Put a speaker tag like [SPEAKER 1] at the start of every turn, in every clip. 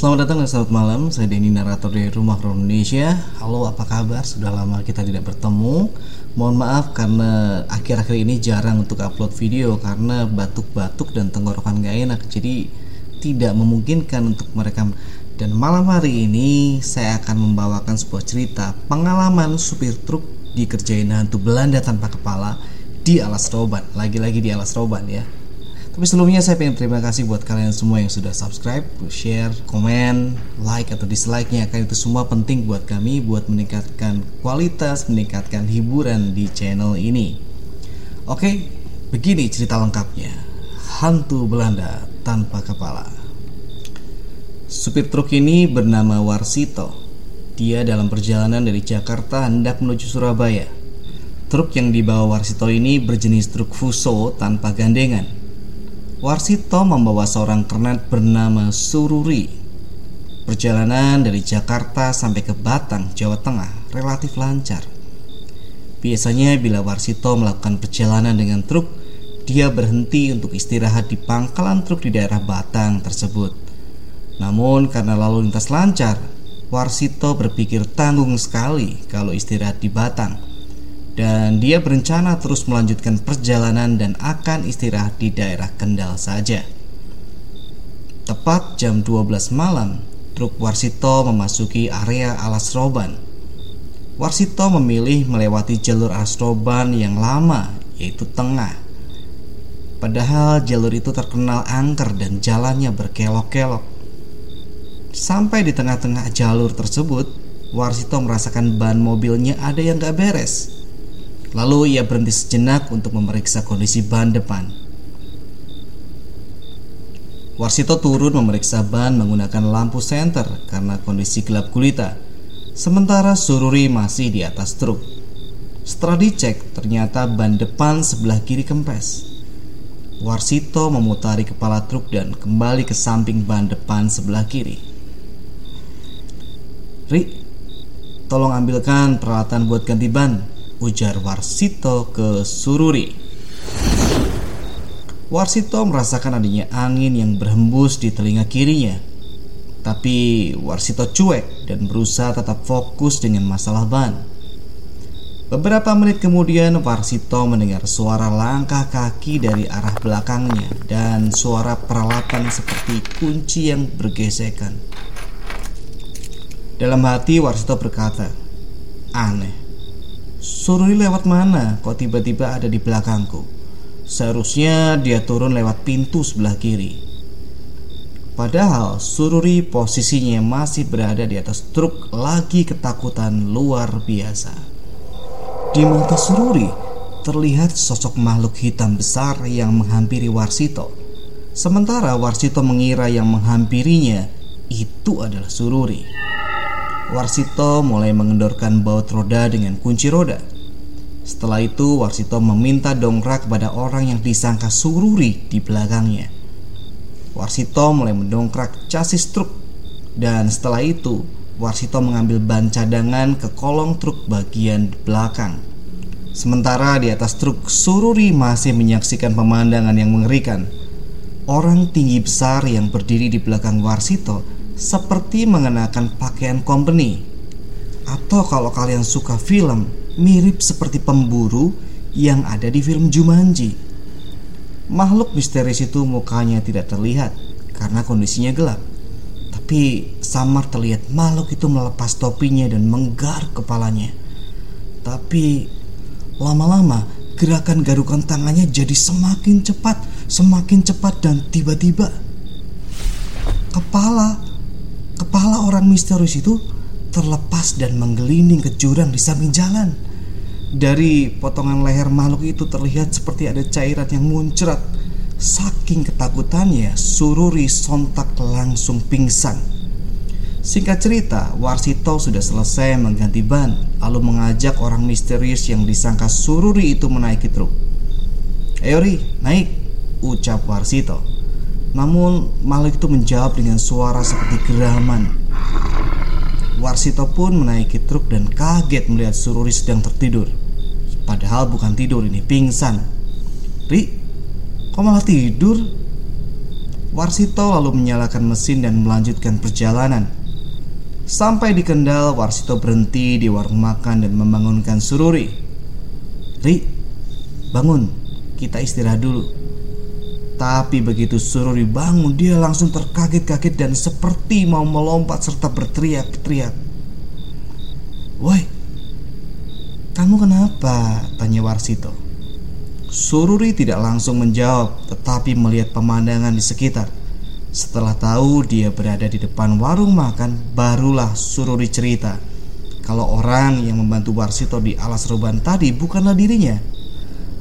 [SPEAKER 1] Selamat datang dan selamat malam, saya Denny Narator dari Rumah Horor Indonesia. Halo apa kabar, sudah lama kita tidak bertemu. Mohon maaf karena akhir-akhir ini jarang untuk upload video Karena batuk-batuk dan tenggorokan gak enak. Jadi tidak memungkinkan untuk merekam. Dan malam hari ini saya akan membawakan sebuah cerita Pengalaman supir truk dikerjain hantu Belanda tanpa kepala di Alas Roban. Lagi-lagi di Alas Roban ya tapi sebelumnya saya ingin terima kasih buat kalian semua yang sudah subscribe, share, komen, like atau dislike-nya. Karena itu semua penting buat kami buat meningkatkan kualitas, meningkatkan hiburan di channel ini. Oke, begini cerita lengkapnya. Hantu Belanda tanpa kepala. Supir truk ini bernama Warsito. Dia dalam perjalanan dari Jakarta hendak menuju Surabaya. Truk yang dibawa Warsito ini berjenis truk Fuso tanpa gandengan Warsito membawa seorang kernet bernama Sururi. Perjalanan dari Jakarta sampai ke Batang, Jawa Tengah relatif lancar. Biasanya bila Warsito melakukan perjalanan dengan truk, dia berhenti untuk istirahat di pangkalan truk di daerah Batang tersebut. Namun karena lalu lintas lancar, Warsito berpikir tanggung sekali kalau istirahat di Batang dan dia berencana terus melanjutkan perjalanan dan akan istirahat di daerah Kendal saja. Tepat jam 12 malam, truk Warsito memasuki area Alas Roban. Warsito memilih melewati jalur Alas Roban yang lama, yaitu tengah. Padahal jalur itu terkenal angker dan jalannya berkelok-kelok. Sampai di tengah-tengah jalur tersebut, Warsito merasakan ban mobilnya ada yang gak beres. Lalu ia berhenti sejenak untuk memeriksa kondisi ban depan. Warsito turun memeriksa ban menggunakan lampu senter karena kondisi gelap gulita. Sementara Sururi masih di atas truk. Setelah dicek, ternyata ban depan sebelah kiri kempes. Warsito memutari kepala truk dan kembali ke samping ban depan sebelah kiri. Ri, tolong ambilkan peralatan buat ganti ban, ujar Warsito ke Sururi. Warsito merasakan adanya angin yang berhembus di telinga kirinya. Tapi Warsito cuek dan berusaha tetap fokus dengan masalah ban. Beberapa menit kemudian Warsito mendengar suara langkah kaki dari arah belakangnya dan suara peralatan seperti kunci yang bergesekan. Dalam hati Warsito berkata, "Aneh. Sururi lewat mana? Kok tiba-tiba ada di belakangku? Seharusnya dia turun lewat pintu sebelah kiri. Padahal Sururi posisinya masih berada di atas truk lagi ketakutan luar biasa. Di mata Sururi terlihat sosok makhluk hitam besar yang menghampiri Warsito. Sementara Warsito mengira yang menghampirinya itu adalah Sururi. Warsito mulai mengendorkan baut roda dengan kunci roda. Setelah itu, Warsito meminta dongkrak kepada orang yang disangka sururi di belakangnya. Warsito mulai mendongkrak chassis truk dan setelah itu Warsito mengambil ban cadangan ke kolong truk bagian belakang. Sementara di atas truk, Sururi masih menyaksikan pemandangan yang mengerikan. Orang tinggi besar yang berdiri di belakang Warsito seperti mengenakan pakaian company. Atau kalau kalian suka film, mirip seperti pemburu yang ada di film Jumanji. Makhluk misterius itu mukanya tidak terlihat karena kondisinya gelap. Tapi samar terlihat makhluk itu melepas topinya dan menggar kepalanya. Tapi lama-lama gerakan garukan tangannya jadi semakin cepat, semakin cepat dan tiba-tiba kepala Kepala orang misterius itu terlepas dan menggelinding ke jurang di samping jalan. Dari potongan leher makhluk itu terlihat seperti ada cairan yang muncrat. Saking ketakutannya, Sururi sontak langsung pingsan. Singkat cerita, Warsito sudah selesai mengganti ban, lalu mengajak orang misterius yang disangka Sururi itu menaiki truk. Ayo Ri, naik, ucap Warsito. Namun makhluk itu menjawab dengan suara seperti geraman. Warsito pun menaiki truk dan kaget melihat Sururi sedang tertidur. Padahal bukan tidur ini, pingsan. Ri, kok malah tidur? Warsito lalu menyalakan mesin dan melanjutkan perjalanan. Sampai di Kendal, Warsito berhenti di warung makan dan membangunkan Sururi. Ri, bangun, kita istirahat dulu. Tapi begitu Sururi bangun, dia langsung terkaget-kaget dan seperti mau melompat serta berteriak-teriak. Woi, kamu kenapa? Tanya Warsito. Sururi tidak langsung menjawab, tetapi melihat pemandangan di sekitar. Setelah tahu dia berada di depan warung makan, barulah Sururi cerita kalau orang yang membantu Warsito di alas ruban tadi bukanlah dirinya,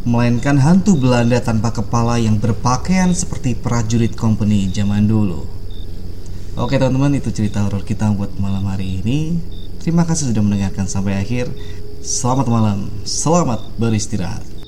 [SPEAKER 1] melainkan hantu Belanda tanpa kepala yang berpakaian seperti prajurit company zaman dulu. Oke teman-teman itu cerita horor kita buat malam hari ini. Terima kasih sudah mendengarkan sampai akhir. Selamat malam, selamat beristirahat.